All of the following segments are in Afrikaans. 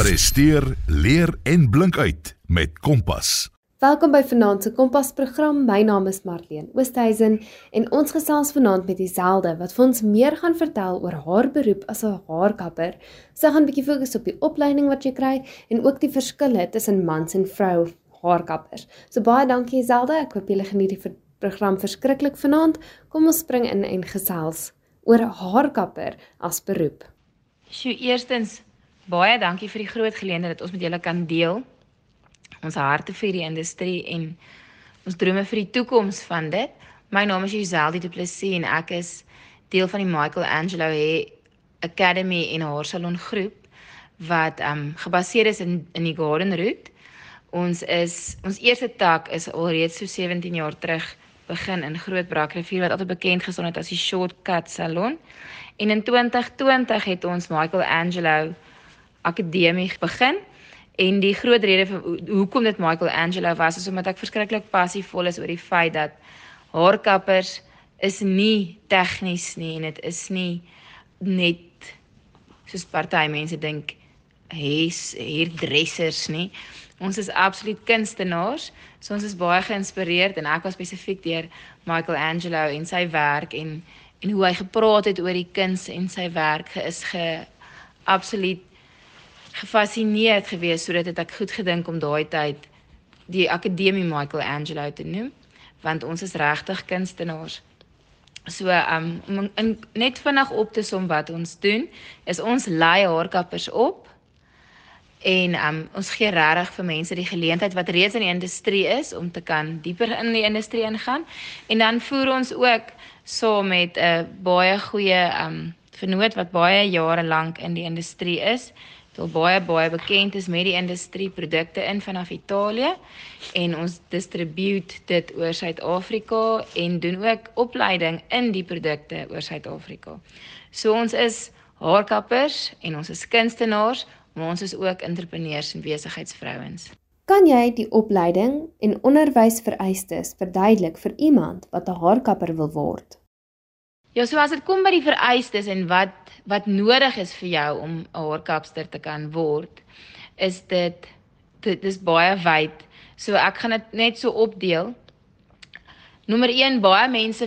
Presteer, leer en blink uit met Kompas. Welkom by Vanaand se Kompas program. My naam is Marlene Oosthuizen en ons gesels vanaand met Iselde wat vir ons meer gaan vertel oor haar beroep as 'n haarkapper. Sy gaan 'n bietjie fokus op die opleiding wat jy kry en ook die verskille tussen mans en vrou haarkappers. So baie dankie Iselde. Ek hoop julle geniet die program verskriklik vanaand. Kom ons spring in en gesels oor haarkapper as beroep. Sjoe, eerstens baie dankie vir die groot geleentheid dat ons met julle kan deel ons harte vir die industrie en ons drome vir die toekoms van dit. My naam is Giselle Du Plessis en ek is deel van die Michael Angelo Hair Academy en haar salon groep wat um gebaseer is in in die Garden Route. Ons is ons eerste tak is alreeds so 17 jaar terug begin in Groot Brakrivier wat altyd bekend gestaan het as die Shortcut Salon. En in 2020 het ons Michael Angelo Akademie begin. En die groot rede vir hoekom dit Michael Angelo was is omdat ek verskriklik passievol is oor die feit dat haarkappers is nie tegnies nie en dit is nie net soos party mense dink hees hier dressers nie. Ons is absoluut kunstenaars. So ons is baie geïnspireerd en ek was spesifiek deur Michael Angelo en sy werk en en hoe hy gepraat het oor die kuns en sy werk is ge absoluut gefassineerd geweest sodat dit ek goed gedink om daai tyd die akademie Michael Angelo te noem want ons is regtig kunstenaars. So um om in, net vinnig op te som wat ons doen is ons lei haarkappers op en um ons gee regtig vir mense die geleentheid wat reeds in die industrie is om te kan dieper in die industrie ingaan en dan voer ons ook saam so met 'n uh, baie goeie um vernoot wat baie jare lank in die industrie is wat baie baie bekend is met die industrie produkte in vanaf Italië en ons distribute dit oor Suid-Afrika en doen ook opleiding in die produkte oor Suid-Afrika. So ons is haarkappers en ons is kunstenaars, maar ons is ook entrepreneurs en besigheidsvrouens. Kan jy die opleiding en onderwysvereistes verduidelik vir iemand wat 'n haarkapper wil word? Ja, so as dit kom by die vereistes en wat wat nodig is vir jou om 'n haarkapster te kan word, is dit dit is baie wyd. So ek gaan dit net so opdeel. Nommer 1, baie mense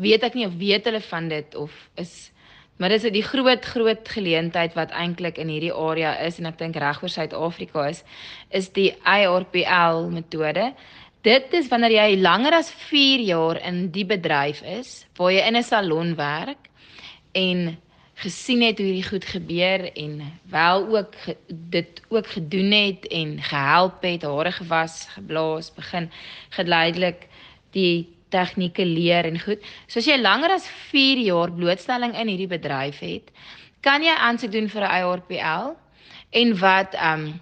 weet ek nie of weet hulle van dit of is maar dis die groot groot geleentheid wat eintlik in hierdie area is en ek dink reg oor Suid-Afrika is is die IRPL metode. Dit is wanneer jy langer as 4 jaar in die bedryf is, waar jy in 'n salon werk en gesien het hoe hierdie goed gebeur en wel ook dit ook gedoen het en gehelp het, hare gewas, geblaas, begin geleidelik die tegnieke leer en goed. So as jy langer as 4 jaar blootstelling in hierdie bedryf het, kan jy aansoek doen vir 'n IRPL en wat ehm um,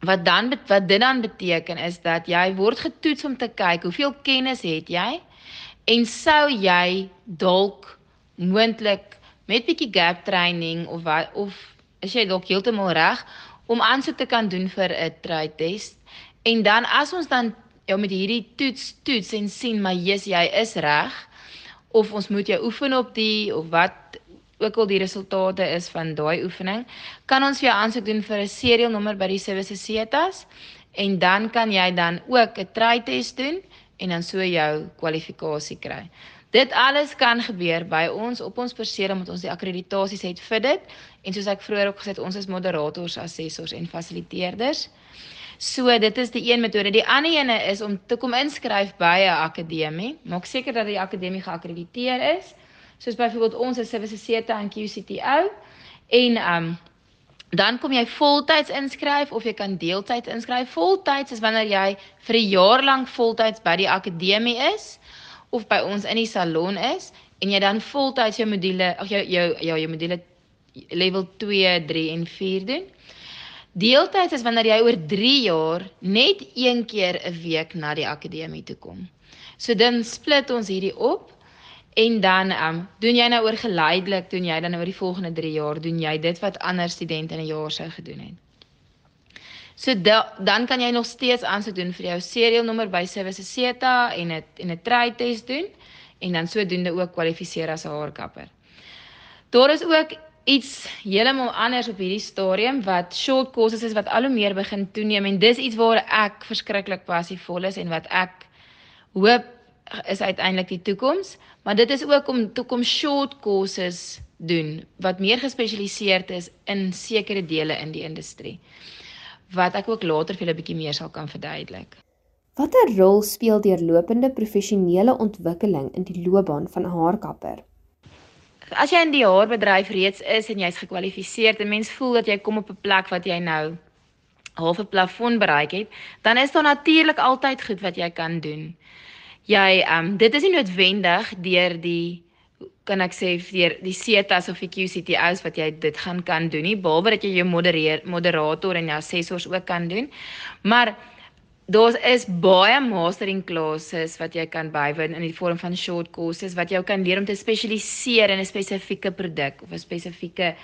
wat dan wat dit dan beteken is dat jy word getoets om te kyk hoeveel kennis het jy en sou jy dalk moontlik met bietjie gap training of wat of is jy dalk heeltemal reg om aansoek te kan doen vir 'n trade test en dan as ons dan jou met hierdie toets toets en sien maar jy's jy is reg of ons moet jou oefen op die of wat ook al die resultate is van daai oefening, kan ons vir jou aansoek doen vir 'n serial nommer by die Service Setas en dan kan jy dan ook 'n try test doen en dan so jou kwalifikasie kry. Dit alles kan gebeur by ons op ons perseel omdat ons die akkreditasies het vir dit en soos ek vroeër ook gesê het, ons is moderators, assessors en fasiliteerders. So dit is die een metode. Die ander ene is om te kom inskryf by 'n akademie. Maak seker dat die akademie geakkrediteer is soos byvoorbeeld ons is Service Seta en QCTO en um dan kom jy voltyds inskryf of jy kan deeltyds inskryf. Voltyds is wanneer jy vir 'n jaar lank voltyds by die akademie is of by ons in die salon is en jy dan voltyds jou module of jou jou ja, jou module level 2, 3 en 4 doen. Deeltyds is wanneer jy oor 3 jaar net een keer 'n week na die akademie toe kom. So dan split ons hierdie op En dan ehm um, doen jy nou oor geleidelik doen jy dan oor die volgende 3 jaar doen jy dit wat ander studente in 'n jaar sou gedoen het. So da, dan kan jy nog steeds aansoek doen vir jou serial nommer by Service Seta en 'n en 'n try test doen en dan sodoende ook kwalifiseer as 'n haarkapper. Daar is ook iets heeltemal anders op hierdie stadium wat short courses is wat al hoe meer begin toeneem en dis iets waar ek verskriklik passievol is en wat ek hoop is uiteindelik die toekoms, maar dit is ook om toekom short courses doen wat meer gespesialiseerd is in sekere dele in die industrie wat ek ook later vir julle 'n bietjie meer sal kan verduidelik. Watter rol speel deurlopende professionele ontwikkeling in die loopbaan van 'n haarkapper? As jy in die haarbedryf reeds is en jy's gekwalifiseerd en mens voel dat jy kom op 'n plek wat jy nou half 'n plafon bereik het, dan is daar natuurlik altyd goed wat jy kan doen. Jy ehm um, dit is nie noodwendig deur die kan ek sê deur die CETAs of die QCTOs wat jy dit gaan kan doen nie, behalwe dat jy jou modereer moderator en jou assessors ook kan doen. Maar Daar is baie mastering classes wat jy kan bywoon in die vorm van short courses wat jou kan leer om te spesialiseer in 'n spesifieke produk of 'n spesifieke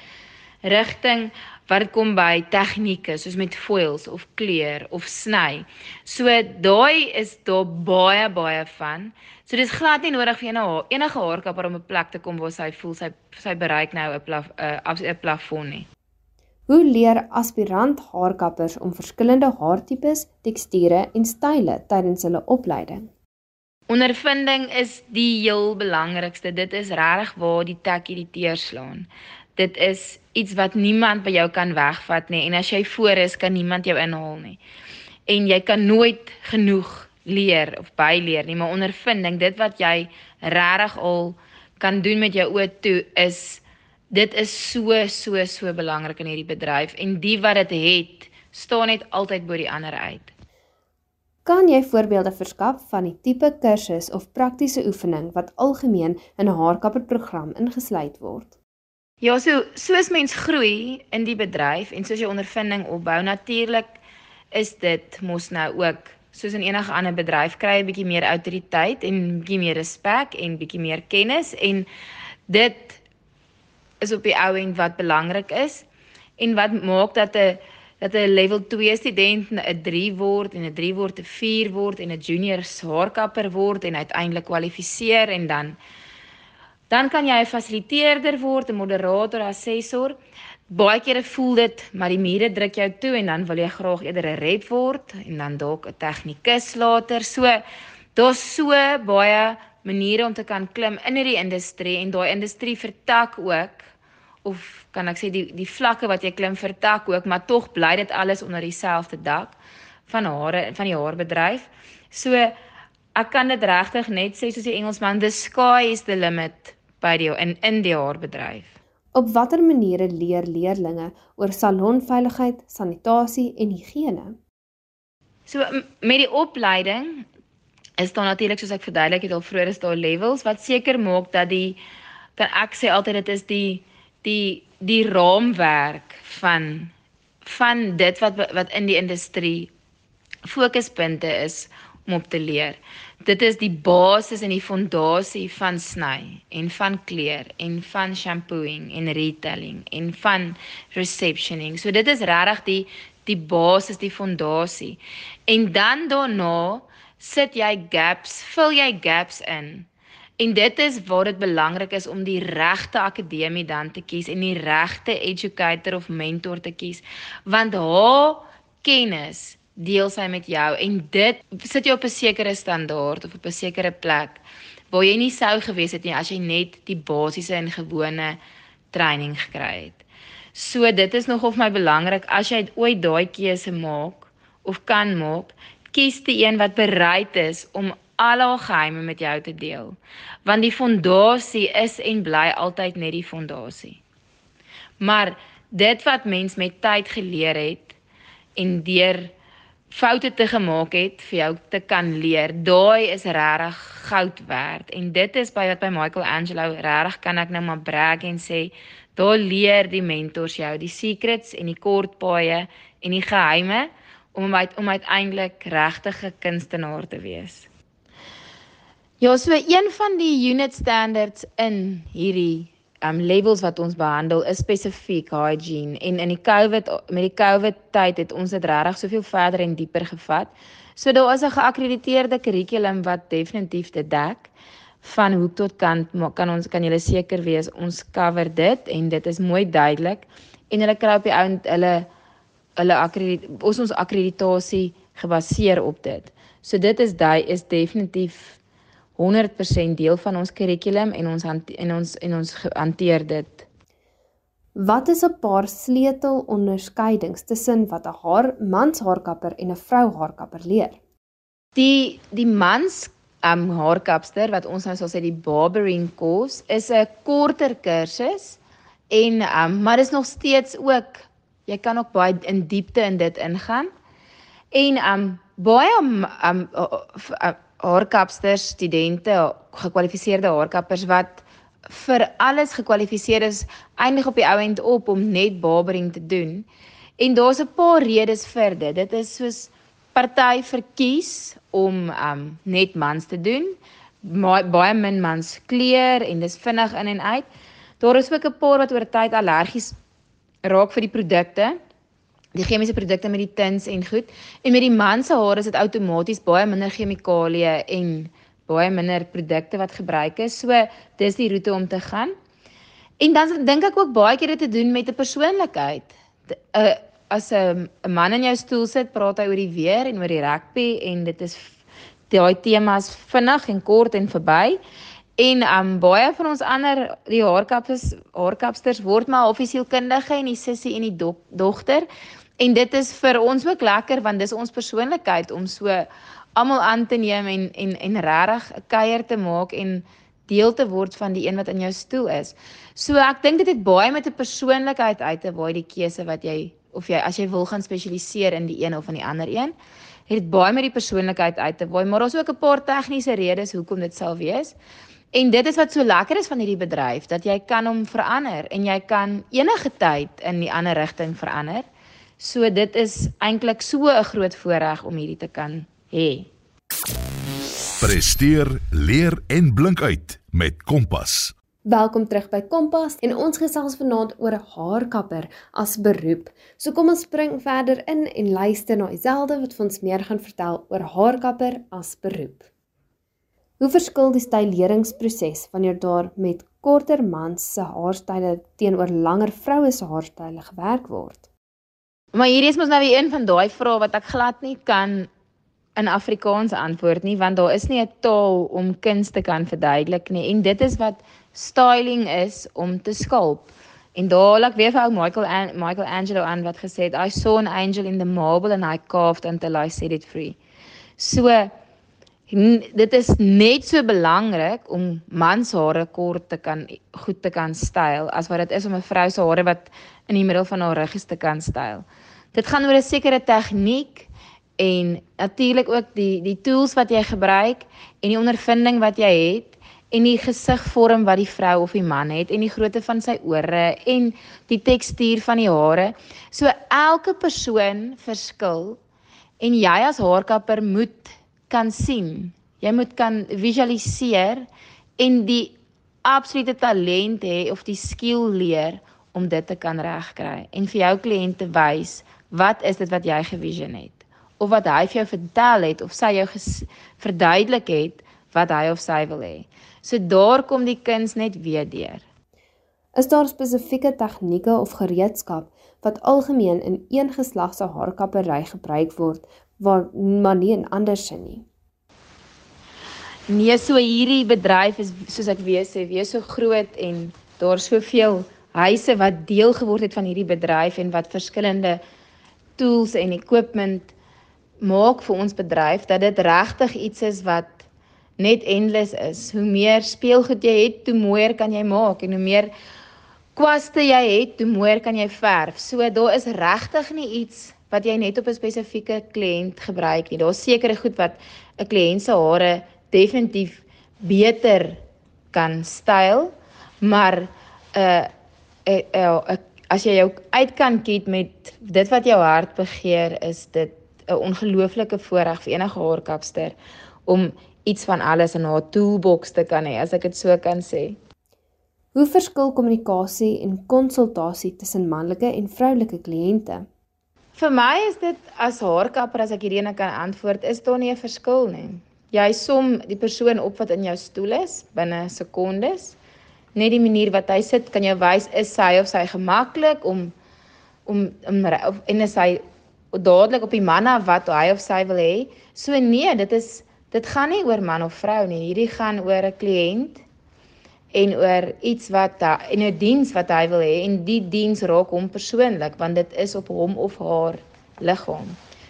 rigting wat kom by tegnieke soos met foils of kleur of sny. So daai is daar baie baie van. So dis glad nie nodig vir enige enige haarkapper om 'n plek te kom waar sy voel sy sy bereik nou 'n plaf 'n plafon nie. Hoe leer aspirant haarkappers om verskillende haartipes, teksture en style tydens hulle opleiding? Ondervinding is die heel belangrikste. Dit is regtig waar die tek hierdie teer slaan. Dit is iets wat niemand by jou kan wegvat nie en as jy voor is, kan niemand jou inhaal nie. En jy kan nooit genoeg leer of byleer nie, maar ondervinding, dit wat jy regtig al kan doen met jou oë toe is dit is so so so belangrik in hierdie bedryf en die wat dit het, staan net altyd bo die ander uit. Kan jy voorbeelde verskaf van die tipe kursus of praktiese oefening wat algemeen in 'n haarkapperprogram ingesluit word? Ja, so soos mens groei in die bedryf en soos jy ondervinding opbou, natuurlik is dit mos nou ook soos in enige ander bedryf kry jy 'n bietjie meer autoriteit en bietjie meer respek en bietjie meer kennis en dit is op die ou end wat belangrik is en wat maak dat 'n dat 'n level 2 student 'n 3 word en 'n 3 word 'n 4 word en 'n junior haarkapper word en uiteindelik kwalifiseer en dan dan kan jy 'n fasiliteerder word, 'n moderator, assessor. Baie kere voel dit maar die mure druk jou toe en dan wil jy graag eerder 'n rep word en dan dalk 'n tegnikus later. So daar's so baie maniere om te kan klim in hierdie industrie en daai industrie vertak ook of kan ek sê die die vlakke wat jy klim vertak ook, maar tog bly dit alles onder dieselfde dak van hare van die haarbedryf. So ek kan dit regtig net sê soos die Engelsman the sky is the limit by die in in die haarbedryf. Op watter maniere leer leerdlinge oor salonveiligheid, sanitasie en higiëne? So met die opleiding is daar natuurlik soos ek verduidelik het al vroeër is daar levels wat seker maak dat die kan ek sê altyd dit is die die die raamwerk van van dit wat wat in die industrie fokuspunte is om op te leer. Dit is die basis en die fondasie van sny en van kleur en van shampooing en retailing en van receptioning. So dit is regtig die die basis, die fondasie. En dan daarna sit jy gaps, vul jy gaps in En dit is waar dit belangrik is om die regte akademie dan te kies en die regte educator of mentor te kies want haar kennis deel sy met jou en dit sit jou op 'n sekere standaard of op 'n sekere plek waar jy nie sou gewees het nie as jy net die basiese en gewone training gekry het. So dit is nog of my belangrik as jy ooit daai keuse maak of kan maak, kies die een wat bereid is om al haar geheime met jou te deel. Want die fondasie is en bly altyd net die fondasie. Maar dit wat mens met tyd geleer het en deur foute te gemaak het vir jou te kan leer, daai is regtig goud werd en dit is by wat by Michael Angelo regtig kan ek nou maar brag en sê, daar leer die mentors jou die secrets en die kort paaie en die geheime om uit, om uiteindelik regtige kunstenaar te wees. Ja, so een van die unit standards in hierdie um levels wat ons behandel is spesifiek hygiene en in die COVID met die COVID tyd het ons dit regtig soveel verder en dieper gevat. So daar is 'n geakkrediteerde kurrikulum wat definitief dit dek van hoek tot kant kan ons kan julle seker wees ons cover dit en dit is mooi duidelik en hulle kry op die ou hulle hulle ons ons akkreditasie gebaseer op dit. So dit is daai is definitief 100% deel van ons kurrikulum en ons en ons en ons hanteer dit. Wat is 'n paar sleutel onderskeidings tussen wat 'n haar mans haarkapper en 'n vrou haarkapper leer? Die die mans um haarkapster wat ons nou sal sê die barbering course is 'n korter kursus en um maar dis nog steeds ook jy kan ook baie in diepte in dit ingaan. En um baie um, um haarkapsters, studente, gekwalifiseerde haarkappers wat vir alles gekwalifiseer is, eindig op die ou end op om net barbering te doen. En daar's 'n paar redes vir dit. Dit is soos party verkies om um net mans te doen. Baie min mans kleur en dis vinnig in en uit. Daar is ook 'n paar wat oor tyd allergies raak vir die produkte die chemiese produkte met die tins en goed. En met die man se hare is dit outomaties baie minder chemikalieë en baie minder produkte wat gebruik is. So dis die roete om te gaan. En dan dink ek ook baie keer dit te doen met 'n persoonlikheid. 'n uh, As 'n man in jou stoel sit, praat hy oor die weer en oor die rugby en dit is daai temas vinnig en kort en verby. En um baie van ons ander die haarkappers haarkapsters word maar offisielkundige en die sussie en die dok, dogter En dit is vir ons ook lekker want dis ons persoonlikheid om so almal aan te neem en en en regtig 'n kuier te maak en deel te word van die een wat in jou stoel is. So ek dink dit het baie met 'n persoonlikheid uit te waai die keuse wat jy of jy as jy wil gaan spesialiseer in die een of in die ander een, het dit baie met die persoonlikheid uit te waai, maar daar's ook 'n paar tegniese redes hoekom dit sal wees. En dit is wat so lekker is van hierdie bedryf dat jy kan hom verander en jy kan enige tyd in die ander rigting verander. So dit is eintlik so 'n groot voorreg om hierdie te kan hê. Presteer, leer en blink uit met Kompas. Welkom terug by Kompas en ons gesels vanaand oor haarkapper as beroep. So kom ons spring verder in en luister na Iselde wat vir ons meer gaan vertel oor haarkapper as beroep. Hoe verskil die styleringsproses wanneer daar met korter mans se haarstyle teenoor langer vroue se haarstyle gewerk word? Maar hierdie is mos nou weer een van daai vrae wat ek glad nie kan in Afrikaans antwoord nie want daar is nie 'n taal om kuns te kan verduidelik nie en dit is wat styling is om te skulp. En daar ek weer vir ou Michael An Michael Angelo aan wat gesê het I saw an angel in the marble and I carved until I set it free. So dit is net so belangrik om mans hare kort te kan goed te kan styl as wat dit is om 'n vrou se hare wat in die middel van haar ruggies te kan styl. Dit gaan oor 'n sekere tegniek en natuurlik ook die die tools wat jy gebruik en die ondervinding wat jy het en die gesigvorm wat die vrou of die man het en die grootte van sy ore en die tekstuur van die hare. So elke persoon verskil en jy as haarkapper moet kan sien. Jy moet kan visualiseer en die absolute talent hê of die skill leer om dit te kan regkry en vir jou kliënte wys wat is dit wat jy gevision het of wat hy vir jou vertel het of sy jou verduidelik het wat hy of sy wil hê. So daar kom die kuns net weer deur. Is daar spesifieke tegnieke of gereedskap wat algemeen in een geslag se haarkappery gebruik word waar maar nie in ander sin nie? Nee, so hierdie bedryf is soos ek weer sê, weer so groot en daar soveel huise wat deel geword het van hierdie bedryf en wat verskillende tools en equipment maak vir ons bedryf dat dit regtig iets is wat net endless is. Hoe meer speelgoed jy het, hoe mooier kan jy maak en hoe meer kwaste jy het, hoe mooier kan jy verf. So daar is regtig nie iets wat jy net op 'n spesifieke kliënt gebruik nie. Daar's sekere goed wat 'n kliënt se hare definitief beter kan styl, maar 'n uh, uh, as jy jou uit kan kiet met dit wat jou hart begeer, is dit 'n ongelooflike voorreg vir enige haarkapster om iets van alles in haar toolbox te kan hê, as ek dit so kan sê. Hoe verskil kommunikasie en konsultasie tussen manlike en vroulike kliënte? Vir my is dit as haarkapper as ek hierdie ene kan antwoord, is daar nie 'n verskil nie. Jy som die persoon op wat in jou stoel is binne sekondes. Net die manier wat hy sit kan jou wys is hy of sy gemaklik om om om of, en is hy dadelik op die man af wat hy of sy wil hê. So nee, dit is dit gaan nie oor man of vrou nie. Hierdie gaan oor 'n kliënt en oor iets wat en 'n diens wat hy wil hê en die diens raak hom persoonlik want dit is op hom of haar liggaam.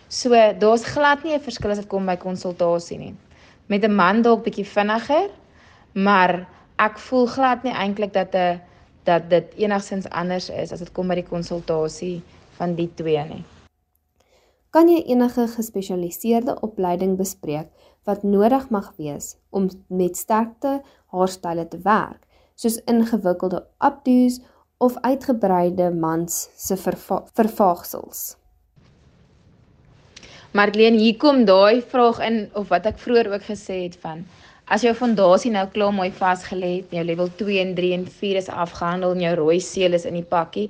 So daar's glad nie 'n verskil as dit kom by konsultasie nie. Met 'n man dalk bietjie vinniger, maar ek voel glad nie eintlik dat 'n dat dit enigsins anders is as dit kom by die konsultasie van die twee nie. Kan jy enige gespesialiseerde opleiding bespreek wat nodig mag wees om met sterkte haarstyle te werk, soos ingewikkelde updos of uitgebreide mans se verva vervaagsels. Marlene, hier kom daai vraag in of wat ek vroeër ook gesê het van as jou fondasie nou klaar mooi vasgelê het, jou level 2 en 3 en 4 is afgehandel en jou rooi seël is in die pakkie,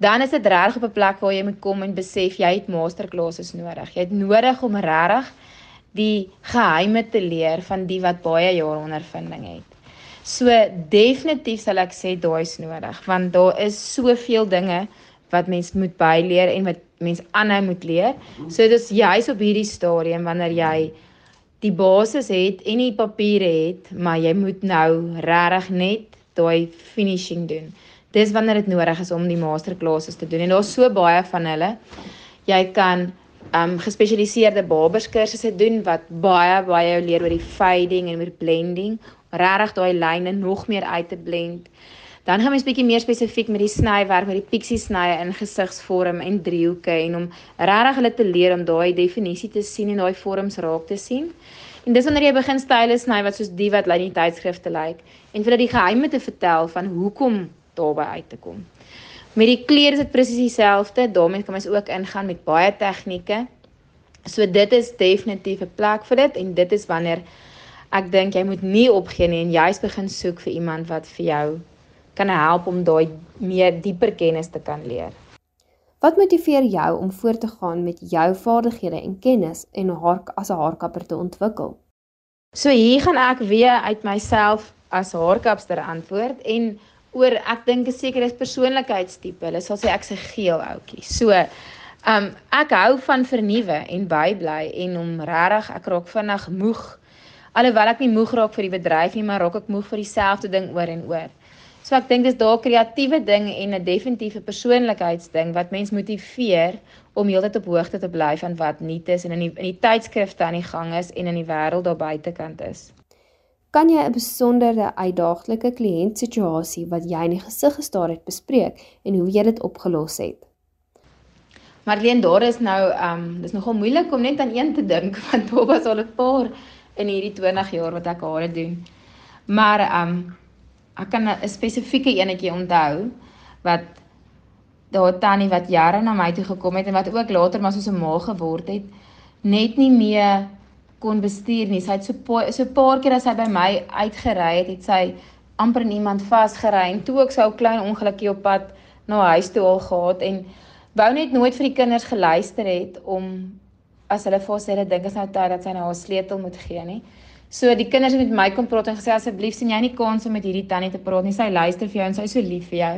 dan is dit reg op 'n plek waar jy moet kom en besef jy het masterclasses nodig. Jy het nodig om regtig die geheime te leer van die wat baie jare ondervinding het. So definitief sal ek sê daai is nodig want daar is soveel dinge wat mens moet byleer en wat mens aanhou moet leer. So dit is juis op hierdie stadium wanneer jy die basis het en die papiere het, maar jy moet nou regtig net daai finishing doen. Dis wanneer dit nodig is om die masterclasses te doen en daar's so baie van hulle. Jy kan um gespesialiseerde barberskursusse doen wat baie baie jou leer oor die fading en oor blending, regtig daai lyne nog meer uit te blend. Dan gaan mens bietjie meer spesifiek met die snywerk, met die pixie snye in gesigsvorm en driehoeke en om regtig hulle te leer om daai definisie te sien en daai vorms raak te sien. En dis wanneer jy begin style sny wat soos die wat lyn die tydskrifte lyk en vir dat die geheime te vertel van hoekom daarby uit te kom. Met die klere is dit presies dieselfde. daarmee kan mens ook ingaan met baie tegnieke. So dit is definitief 'n plek vir dit en dit is wanneer ek dink jy moet nie opgee nie en jy's begin soek vir iemand wat vir jou kan help om daai meer dieper kennis te kan leer. Wat motiveer jou om voort te gaan met jou vaardighede en kennis en haar as 'n haarkapper te ontwikkel? So hier gaan ek weer uit myself as haarkapster antwoord en oor ek dink 'n sekere persoonlikheidstipe. Hulle sal sê ek's 'n geel ouetjie. So, um ek hou van vernuwe en bybly en om regtig ek raak vinnig moeg. Alhoewel ek nie moeg raak vir die bedryf nie, maar raak ek moeg vir dieselfde ding oor en oor. So ek dink dis daar kreatiewe ding en 'n definitiewe persoonlikheidsding wat mens motiveer om heeltyd op hoogte te bly van wat nuut is en in die in die tydskrifte aan die gang is en in die wêreld daar buitekant is. Kan jy 'n besondere uitdaaglike kliëntsituasie wat jy in die gesig gestaar het bespreek en hoe jy dit opgelos het? Marlene, daar is nou um dis nogal moeilik om net aan een te dink want daar was al 'n paar in hierdie 20 jaar wat ek hare doen. Maar um ek kan 'n spesifieke enetjie onthou wat daar tannie wat jare na my toe gekom het en wat ook later maar soos 'n ma geword het, net nie meer kon bestuur nie. Sy het so so 'n paar keer as sy by my uitgery het, het sy amper niemand vasgery en toe ook so 'n klein ongelukkie op pad na huis toe al gehad en wou net nooit vir die kinders geluister het om as hulle vir sê hulle dink is nou tyd dat sy nou haar sleutel moet gee nie. So die kinders het met my kom praat en gesê asseblief sien jy nie kans om met hierdie tannie te praat nie. Sy luister vir jou en sy is so lief vir jou.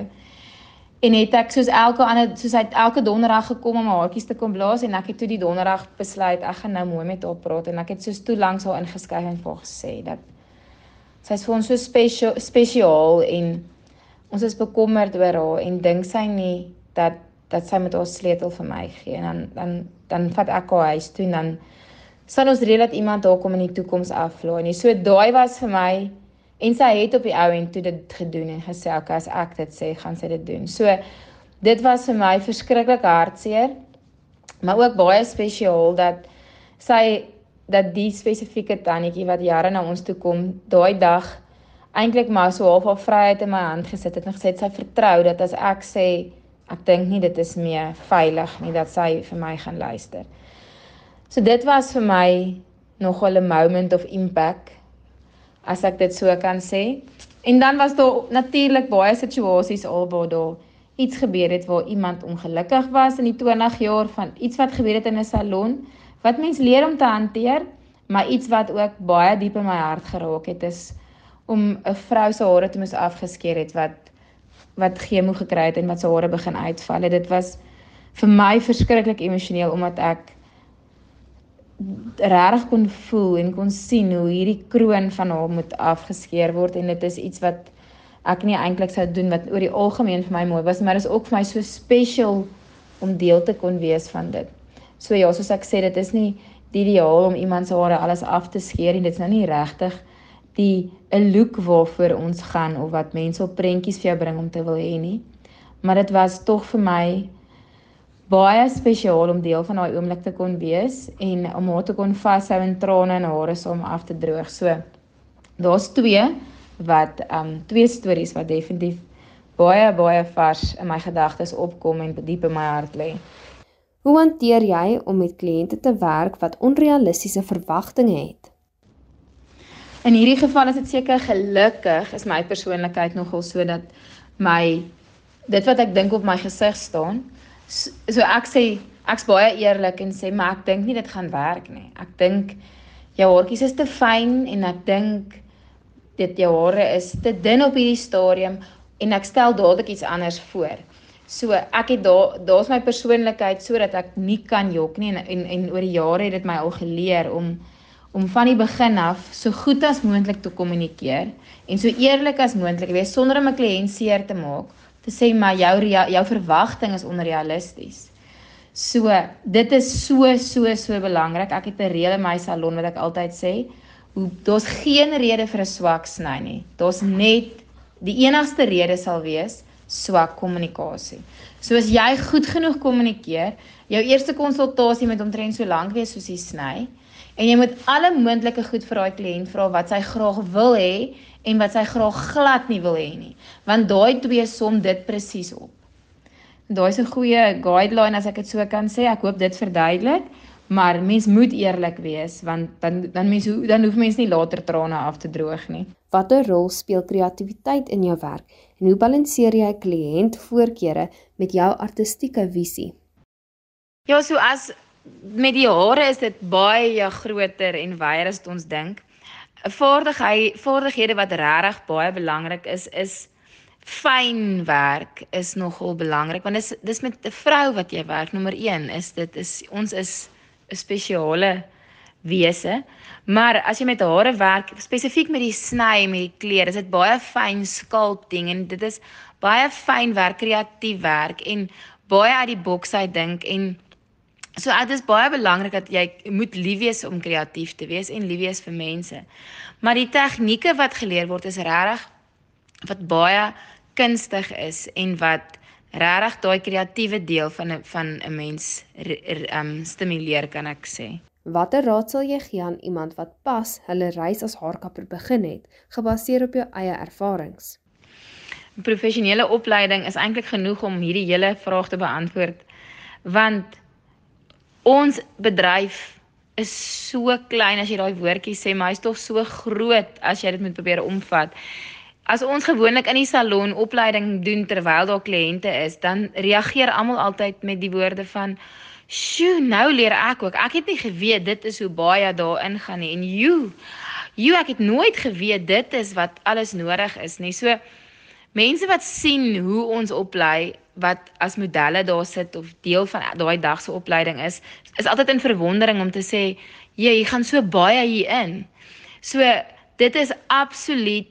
En het ek soos elke ander soos hy elke donderdag gekom om haartjies te kom blaas en ek het toe die donderdag besluit ek gaan nou mooi met haar praat en ek het soos toe langs haar ingeskryf en vir gesê dat sy is vir ons so spesiaal spesiaal en ons is bekommerd oor haar en dink sy nie dat dat sy met haar sleutel vir my gee en dan dan dan vat ek haar huis toe en dan sal ons reël dat iemand daar kom in die toekoms aflaai nie. So daai was vir my En sy het op die ou en toe dit gedoen en gesê okay as ek dit sê, gaan sy dit doen. So dit was vir my verskriklik hartseer. Maar ook baie spesiaal dat sy dat die spesifieke tannetjie wat jare na ons toe kom, daai dag eintlik maar so half haar vryheid in my hand gesit het en gesê sy vertrou dat as ek sê ek dink nie dit is meer veilig nie dat sy vir my gaan luister. So dit was vir my nogal 'n moment of impact as ek dit so kan sê. En dan was daar natuurlik baie situasies al waar daar iets gebeur het waar iemand ongelukkig was in die 20 jaar van iets wat gebeur het in 'n salon wat mens leer om te hanteer, Maar iets wat ook baie diep in my hart geraak het is om 'n vrou se hare te moes afgeskeer het wat wat chemo gekry het en wat sy hare begin uitval. Dit was vir my verskriklik emosioneel omdat ek regtig kon voel en kon sien hoe hierdie kroon van haar moet afgeskeer word en dit is iets wat ek nie eintlik sou doen wat oor die algemeen vir my mooi was, maar dit is ook vir my so special om deel te kon wees van dit. So ja, soos ek sê, dit is nie die ideaal om iemand se hare alles af te skeer en dit is nou nie regtig die 'n look waarvoor ons gaan of wat mense op prentjies vir jou bring om te wil hê nie. Maar dit was tog vir my baie spesiaal om deel van daai oomblik te kon wees en om haar te kon vashou en trane in hare saam af te droog. So daar's twee wat um twee stories wat definitief baie baie vars in my gedagtes opkom en diep in my hart lê. Hoe hanteer jy om met kliënte te werk wat onrealistiese verwagtinge het? In hierdie geval is dit seker gelukkig is my persoonlikheid nogal sodat my dit wat ek dink op my gesig staan. So, so ek sê ek's baie eerlik en sê maar ek dink nie dit gaan werk nie. Ek dink jou haartjies is te fyn en ek dink dit jou hare is te dun op hierdie stadium en ek stel dadelik iets anders voor. So ek het daar daar's my persoonlikheid sodat ek nie kan jok nie en en, en oor die jare het dit my al geleer om om van die begin af so goed as moontlik te kommunikeer en so eerlik as moontlik wees sonder om 'n kliënt seer te maak te sê maar jou jou verwagting is onrealisties. So dit is so so so belangrik. Ek het 'n reël in my salon wat ek altyd sê, hoe daar's geen rede vir 'n swak sny nie. Daar's net die enigste rede sal wees swak kommunikasie. So as jy goed genoeg kommunikeer, jou eerste konsultasie moet omtrent so lank wees soos die sny en jy moet alle moontlike goed vir daai kliënt vra wat sy graag wil hê en wat sy graag glad nie wil hê nie, want daai twee som dit presies op. Daai is 'n goeie guideline as ek dit so kan sê. Ek hoop dit verduidelik. Maar mens moet eerlik wees want dan dan mens dan hoef mens nie later trane af te droog nie. Watter rol speel kreatiwiteit in jou werk en hoe balanseer jy kliëntvoorkeure met jou artistieke visie? Ja, so as met die hare is dit baie groter en wyer as ons dink. 'n Vaardigheid vaardighede wat regtig baie belangrik is is fyn werk is nogal belangrik want dis dis met 'n vrou wat jy werk nommer 1 is dit is ons is 'n spesiale wese. Maar as jy met hare werk, spesifiek met die sny met die kleer, is dit baie fyn sculpting en dit is baie fyn werk, kreatief werk en baie uit die boks uit dink en so dit is baie belangrik dat jy moet lief wees om kreatief te wees en lief wees vir mense. Maar die tegnieke wat geleer word is regtig wat baie kunstig is en wat regtig daai kreatiewe deel van 'n van 'n mens um stimuleer kan ek sê. Watter raad sal jy gee aan iemand wat pas hulle reis as haarkapper begin het, gebaseer op jou eie ervarings? Professionele opleiding is eintlik genoeg om hierdie hele vraag te beantwoord want ons bedryf is so klein as jy daai woordjie sê, maar hy's tog so groot as jy dit moet probeer omvat. As ons gewoonlik in die salon opleiding doen terwyl daar kliënte is, dan reageer almal altyd met die woorde van "Sjoe, nou leer ek ook. Ek het nie geweet dit is hoe baie daarin gaan nie." En "Jo, jo, ek het nooit geweet dit is wat alles nodig is nie." So mense wat sien hoe ons oplei wat as modelle daar sit of deel van daai dag se opleiding is, is altyd in verwondering om te sê, "Jy, gaan so baie hierin." So dit is absoluut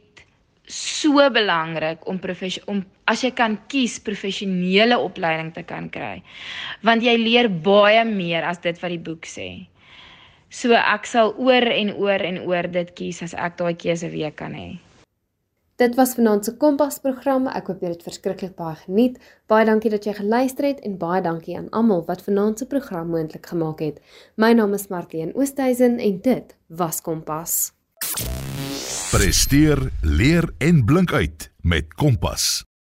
so belangrik om om as jy kan kies professionele opleiding te kan kry. Want jy leer baie meer as dit wat die boek sê. So ek sal oor en oor en oor dit kies as ek daai keuse weer kan hê. Dit was vanaand se Kompas program. Ek hoop jy het verskriklik baie geniet. Baie dankie dat jy geluister het en baie dankie aan almal wat vanaand se program moontlik gemaak het. My naam is Martien Oosthuizen en dit was Kompas. Presteer, leer en blink uit met Kompas.